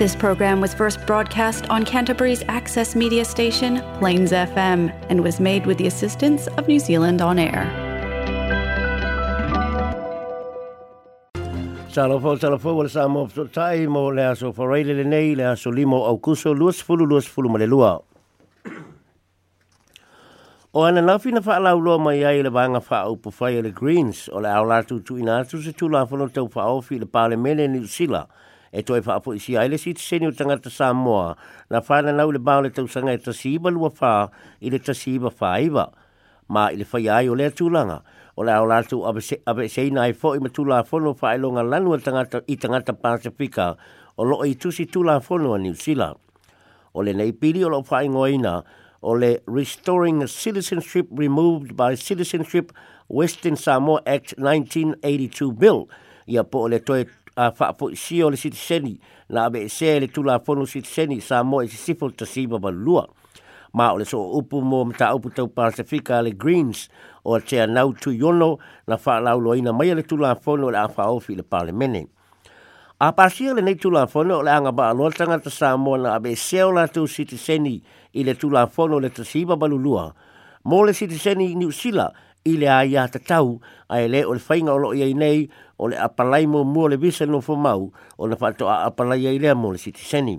This program was first broadcast on Canterbury's access media station, Plains FM, and was made with the assistance of New Zealand On Air. Salofo, salofo, wala sa mo so tai mo le aso foreile le nei le aso limo au kuso luas fulu luas fulu male lua. O ana nafi na wha alau loa mai ai le vanga wha au pufai le Greens o le au latu tu ina atu se tula whanotau wha ofi le pāle mele ni usila. Sila. e toi wha apu isi aile si te senio tangata Samoa, na whana nau le bau le tausanga e ta siiba lua wha i le ta siiba wha iwa, ma i le whai ai o lea tūlanga. O le au lātu abe seina ai fōi ma tūlā whono wha ilonga lanua tangata, i tangata Pasifika o loo i tusi tūlā whono a New Zealand. O le nei pili o loo wha ingoina, o le Restoring Citizenship Removed by Citizenship Western Samoa Act 1982 Bill, ia po o le toi a fa po si o le sitiseni na be se le tula fono sitiseni sa mo e si ba lua ma o le so upu mo mta upu tau Pasifika le Greens o te anau tu yono na ina mai le tula fono le a fi le parlemene. A pasia le nei la fono o le anga ba aloa sa mo na se o la tu sitiseni i le tula fono le ba lua Mo le sitiseni New Zealand ile le aia te tau a ele o le whainga o loo iei nei o le apalai mo mua le visa no fo mau o na whato a apalai iei lea mo le siti seni.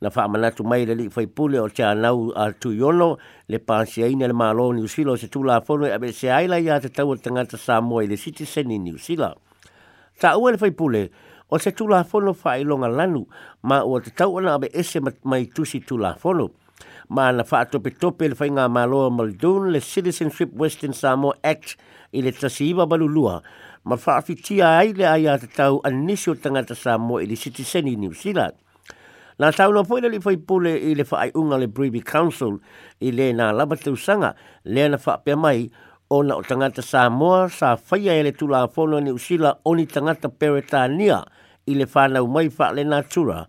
Na wha amanatu mai le li whaipule o te anau a tuiono le pansi aine le malo ni usila o se tula a fono e abe se aila ia te tau o tangata sa mua le siti seni ni usila. Ta ua le whaipule o se tula a fono wha lanu ma ua te tau ona abe ese mai tusi tula a fono ma na fa tope tope le fainga ma lo maldun le citizenship western samoa act i le tasiva balulua ma fa fitia ai le ai ata o anisio tangata samoa i le citizen new zealand Nā tau nō pōina li foi pule i le fai unga le Brewery Council i le nā labatau sanga le na fa pe mai o na o tangata Samoa sa whaia e le tūlā fono ni usila o ni tangata peretānia i le whānau mai fa le natura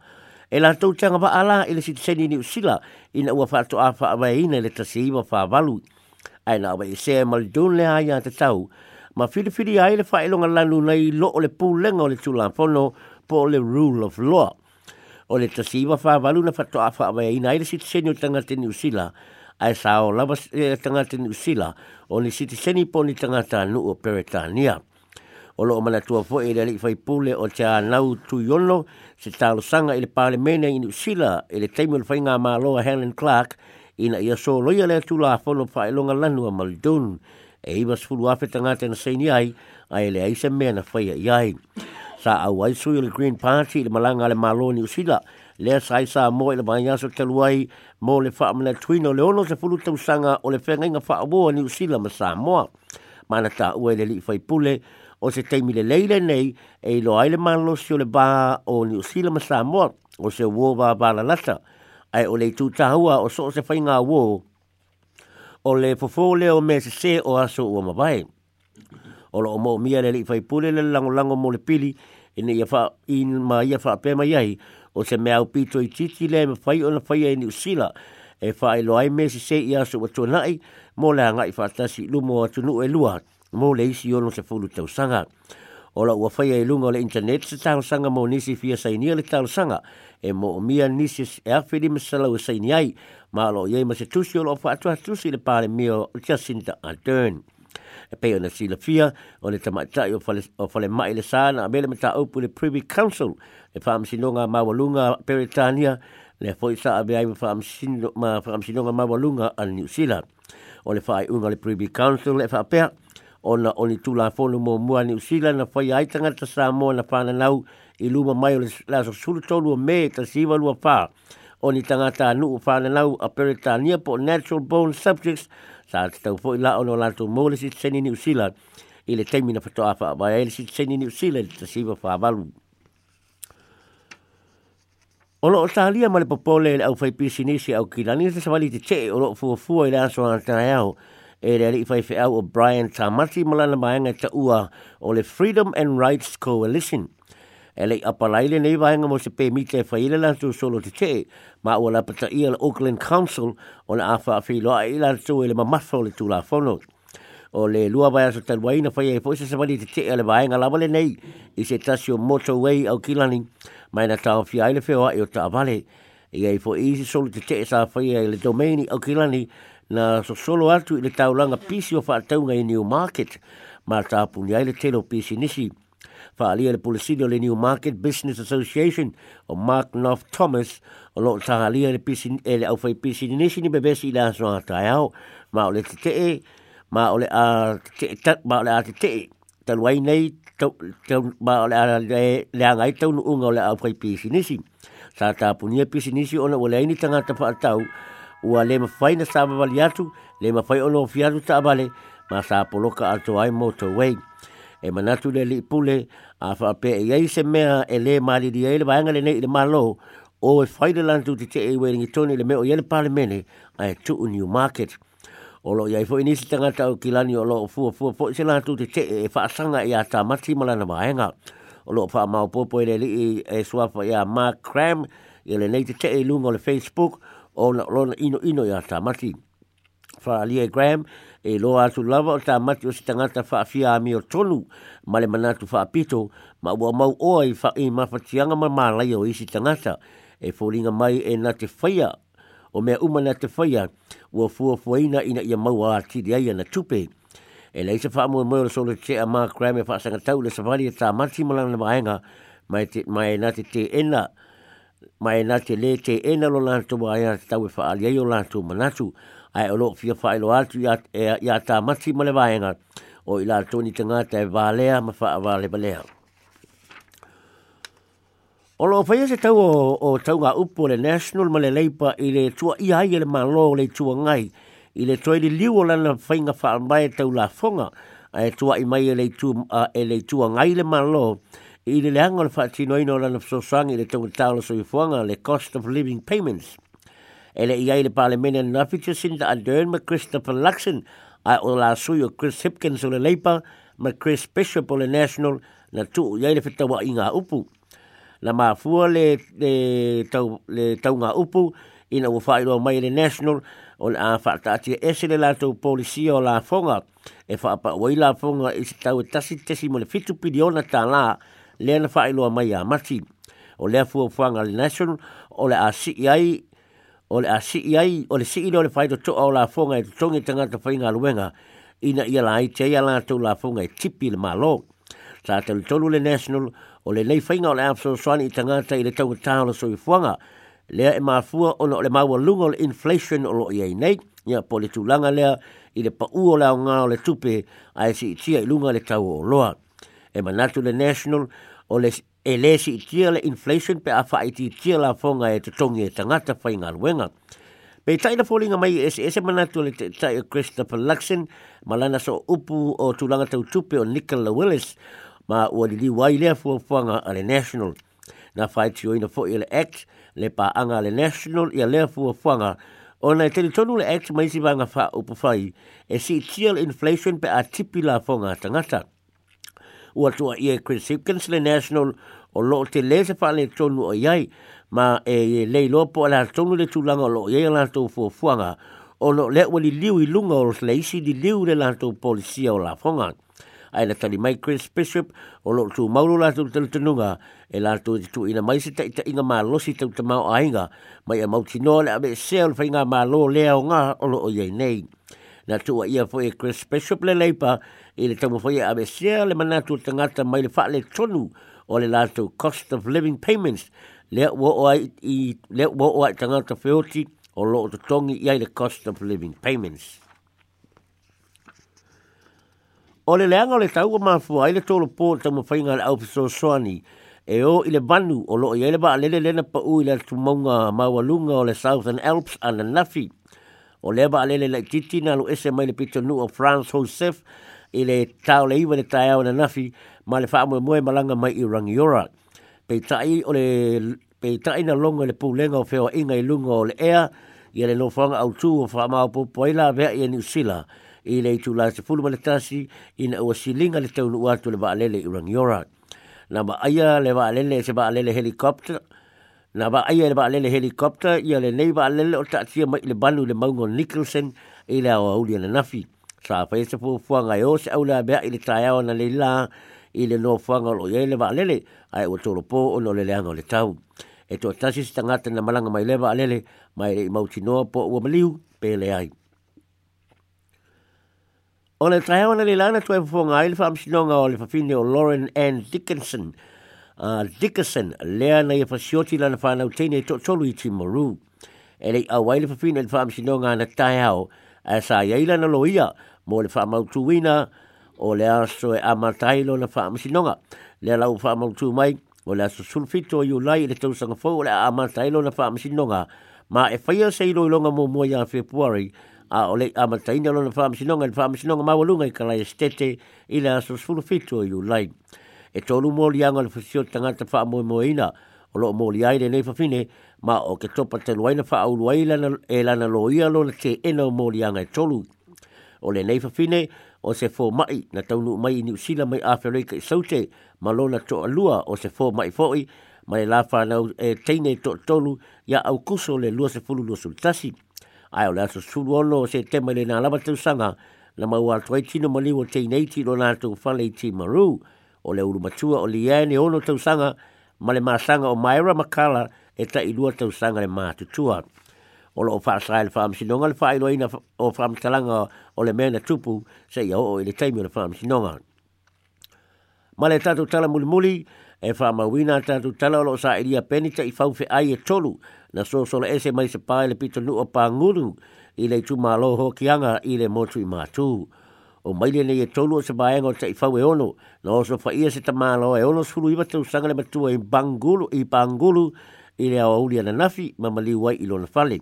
e la tau tanga wa ala ele si tseni ni usila ina ua whato a wha awa ina le tasi iwa wha walu. Aina awa i se e dun le aia te tau. Ma whiriwhiri ai le wha elonga lanu nei lo o le pūlenga o le tula pono po le rule of law. O le tasi iwa wha walu na whato a wha awa ina ele si tseni o tanga te usila ai sa o lava e eh, tanga te usila o ni si tseni po ni tanga ta o peretania o loo mana tua fo e lai fai pule o te anau tu yono se talo sanga ili e pale mene ini usila ili e teimu ili fai ngā māloa Helen Clark ina ia so loia lea tu la fono fa ilonga lanu a Maldun e iwa sfulu afe tanga tena seini ai a ele aise mea na fai a iai sa au aisu ili Green Party ili malanga le māloa ni usila lea sa sai sa mo ili e bayaso te luai mo le fa amana tuino le ono se fulu tausanga o le fenga inga fa awoa ni usila ma sa moa mana ta ua ili fai pule o se teimi le leile nei e ilo aile manlo si o le ba o ni usila ma Samoa o se uo ba ba la lata. Ai o le tu tahua o so o se whainga uo o le fofo leo me se se o aso ua mabai. O lo o mo mia le li fai pule le lango lango mo le pili ina e ne ia fa in ma ia fa pe mai ai o se mea upito i titi le me fai o na fai e ni usila e fa lo ai me se se i aso ua tuanai mo le anga i fatasi lumo nu e luat. mo le isi ono se fulu tau sanga. O la ua whaia e lunga o le internet se tau sanga mo nisi fia sainia le tau sanga e mo o mia nisi e awhiri e ma salau e saini ai ma alo iei ma se tusi o lo wha atua tusi le pāle mia o Jacinta Ardern. E pei ona sila fia o le tamaitai o whale mai le sāna a mele mata upu le Privy Council e whaamisinonga mawalunga Peretania le foi sa ave ai whaamisinonga mawalunga al New Zealand. O le whaai unga le Privy Council e whaapea ona oni tu la fonu mo mua ni usila na fai ai tanga ta sa mo na pa na i luma mai o la so sulu tolu me ta siwa lua pa oni tanga ta nu pa na nau a perita nia po natural bone subjects sa ta fo la ona la tu mo le si seni ni usila i le temi na fatoa fa ba ele si seni ni usila ta siwa pa valu O lo salia male popole au fai pisinisi au kilani sa sa valiti che o lo fu fu ile aso antayao e le ali fai fai o Brian Tamati malana maenga ta ua o le Freedom and Rights Coalition. E le apalaile nei vaenga mo se pēmite fai le lantu solo te te, ma ua la pata ia le Auckland Council o le awha a whiloa e i lantu e le mamafo le tūla whanot o le lua vai aso taluaina fai e poisa samani te te ale vaenga lawa le nei i se tasi o motorway au kilani mai na tau fia aile whewa e o ta avale i fo i se solo te te sa fai e le domaini au kilani na so solo atu i le taulanga pisi o whaataunga i New Market ma tāpuni ai le telo pisi nisi. Whaalia le pulisini o le New Market Business Association o Mark Knopf Thomas o loo tahalia le pisi e le auwhai pisi nisi ni bebesi i aso soa tae au ma o le te e ma o le a te ma o le a te te e taluai nei ma o le a le a ngai taunu unga o le auwhai pisi nisi. Sa tāpuni e pisi nisi o le aini tangata whaatau ua le mawhai na sa mawali atu, le mawhai ono fi atu ta abale, ma sa poloka ato ai mo tau wei. E manatu le li pule, a wha pe e yei se mea e le maali di eile vaanga le nei le malo, o e whai le lantu te te e wei ringi toni le meo yele pale mene, a e tuu new market. lo iai fo inisi tangata o kilani o lo o fua fua fo se lantu te te e, e whaasanga i a mati malana vaanga. O lo o wha maopopo e le li e suafa i a Mark Cram, i le nei te te e lunga o le Facebook, o na lona ino ino ya ta mati fa ali gram e lo atu lava o ta mati o sitanga ta fa fia mi o tolu male mana tu fa pito ma wa mau o ai fa e ma fa tianga ma ma la yo isi tanga ta e folinga mai e na te faia o mea uma na te faia ua fua fuaina ina ia mau a tiri aia na tupe e lei se faamoe moe o le solo tea ma krame faasagatau le savali e tamati ma lana maega mai e na te teena mai na te le te ena lo lantu mai a tau e whaali ei o lantu manatu ai o loo fia whaelo atu ia e tā mati male vaenga o i la toni tangata e valea ma wha vāle balea. O loo se tau o, o tau ngā upo le national ma le leipa i le tua iai e le malo le tua ngai i le toi li liu o lana whainga wha ambai tau la fonga ai tua i mai e le tua, e le tua ngai le malo le i le leanga le whaati noi no rana fsosangi le tonga tāla so i whuanga le cost of living payments. E le iai le pālemene na whitia sinta a Dern ma Christopher Luxon ai o la sui o Chris Hipkins o le leipa ma Chris Bishop o le National na tu o iai le whitawa i ngā upu. Na māfua le, le, tau, ngā upu i na wafai roa mai le National o le āwhata ati e se le lātou polisia o la fonga e whaapa wai la fonga i se tau e tasi tesi mo le fitu piliona tā laa lea na whaeloa mai a masi o lea fuafuanga le national o le a si ai o le a si ai o le si ilo le whaito toa o la fonga e tongi tangata whainga luenga ina ia la ai te la tau la fonga e tipi le malo sa te le tolu le national o le nei whainga o le afso soani i tangata i le tau tahala so i fuanga lea e mafua o le maua lunga o le inflation o lo iei nei ia po le tūlanga lea i le pa uo lao ngā o le tupe a e si itia i lunga le tau o loa. emanato le national o le e le si tia le inflation pe a fa i tia la fonga e te tongi e tangata whai ngā luenga. Pe taina fōringa mai e se manatu le tai o Christopher Luxon, malana so upu o tūlanga tau tupe o Nicola Willis, ma ua li li wai lea fuafuanga a le national. Na whai tio ina fo i e le act, le pa anga le national ia lea fuafuanga, ona e tele tonu le act maisi vanga wha upu whai, e si tia le inflation pe a tipi la fonga tangata. ua tua ia Chris Hipkins le National o loo te le se whaale tonu o iai ma e lei lopo ala tonu le tūlanga o loo iai ala tō fuafuanga o loo le ua li liu i lunga o le isi li liu le la tō polisia o la fonga. Ai na tali mai Chris Bishop o loo tū mauro la tō tala tanunga e la tō tū ina mai se taita inga mā losi tau tamau ainga mai a mautinoa le a me seo le whainga mā lo lea o ngā o loo iai nei. na tu ia fo e Chris Bishop le leipa i le tamu fo ia le manatu tangata mai le whaale tonu o le lato cost of living payments le ua o ai i le ua o tangata whioti o lo to tongi ia le cost of living payments. O le leanga o le tau o mafua ai le tolo pō tamu whainga le au soani e o i le banu o loo i le ba lele lena pa ui le tumaunga mawalunga o le Southern Alps ana nafi. o le ba lele la titi na lo ese mai le pito nu o France Joseph i le tau le iwa le tae au na nafi ma le wha amoe moe malanga mai i rangiora. Pei tai o le pei tai na longa le pūlenga o whewa inga i lunga o le ea ia le nofanga au tū o wha mao popoila vea i ni usila i le itu la se pulma le tasi i na ua silinga le taunu uatu le vaalele i rangiora. Na ma aia le vaalele se vaalele helicopter helicopter na ba ai le ba le helicopter ia le nei ba le o ta tia mai le banu le maungo Nicholson i le au au le nafi sa pa se pu fu nga yo se au la ba i le taia na le la i le no fu nga lo ia le ba le ai o tolo po o no le le ano le tau e to tasi tangata na malanga mai le ba le mai le mautinoa po o maliu pe le ai O le taia ona le lana tuai e fufonga ai le whamsinonga o le whawhine o Lauren Ann Dickinson – uh, Dickerson lea na ia pasioti lana whanau teine e tolu i Timaru. E lei au waile papina le whaam sino ngā na tae hao a sa iaila na loia mō le whaam au tuwina o le aso e amatailo na whaam sino ngā. Lea lau whaam au tu mai o le aso sulfito i ulai le tausanga fau o le amatailo na whaam sino ngā. Ma e whaia se i loilonga mō mua ia februari a o le amatailo na whaam sino ngā le whaam sino ngā mawalunga i kalai estete i le aso sulfito i ulai e tolu mo li anga le fisio tanga te fa mo mo ina o lo mo li ai le nei fa fine ma o ke topa te luaina fa au luai lana e lana lo ia lo na te ena mo li anga e tolu o le nei fa fine o se fo mai na taunu mai ni usila mai a fere ke saute ma lo na to alua o se fo mai foi mai la fa na e teine to tolu ya au kuso le lua se fulu lua sultasi ai o le aso sulu ono o se tema le na lava te usanga na maua toi tino mali o teinei tino na tu fale i timaruu o le uru matua o le iaene ono tausaga ma le masaga o maera makala e ta tailua tausaga le matutua o loo faa i le faamasinoga le faailoaina o faamatalaga o le mea na tupu se oo i le taimi o le faamasinoga ma le tatou tala mulimuli e faamauina a tatou tala o loo saʻilia peni taʻifau feʻai e tolu na soasola ese mai se pā i le pitonuu o pagulu i le itumālo hokiaga i le motu i matū o maile nei e tolu o se baenga o te ifau e ono, na oso whaia se tamalo e ono suru iwa tau sanga le matua i bangulu, i bangulu, i le au aulia na nafi, ma mali wai i lona whale.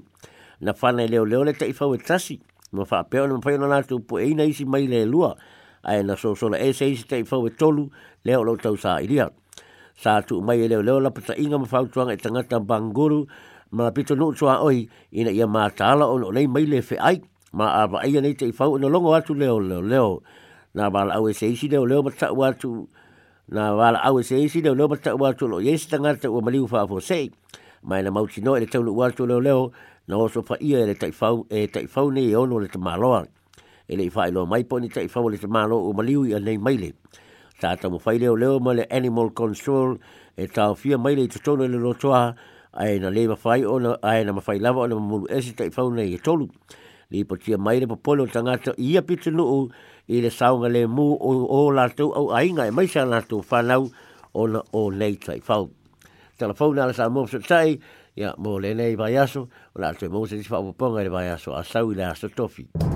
Na whana e leo leo le te ifau e tasi, ma whaapeo na mawhaio na nātou po eina isi mai le lua, ai na so sola e se isi te ifau e tolu, leo lo tau sa iria. Sa tu mai e leo leo la pata inga ma whautuanga e tangata bangulu, ma pito nuu tua oi, ina ia mātala o no mai le fe ai, ma a ba ia nei te fau no longo atu leo leo leo na wala au se isi leo leo mata watu na wala au se isi leo leo mata watu lo yes tanga te o maliu fa fo sei mai na mauti no ele tau watu leo leo na oso fa ia ele te fau e te fau nei ono le te maloa ele i fai lo mai poni te fau le te malo o maliu ia nei maile tata mo fai leo leo ma animal control e tau fia maile i totona le lotoa ai na le mafai ona ai na mafai lava ona mamulu esi te fau nei e tolu li po tia mai le popolo o tangata ia pitu nuu i le saunga le mu o, o latou au ainga e maisa latou whanau o na o nei tai whau. Telefona ala sa mōpsa tai, ia mō le nei vai aso, o latou mōsa tis whaupoponga le vai aso a sau i le aso tofi. Tofi.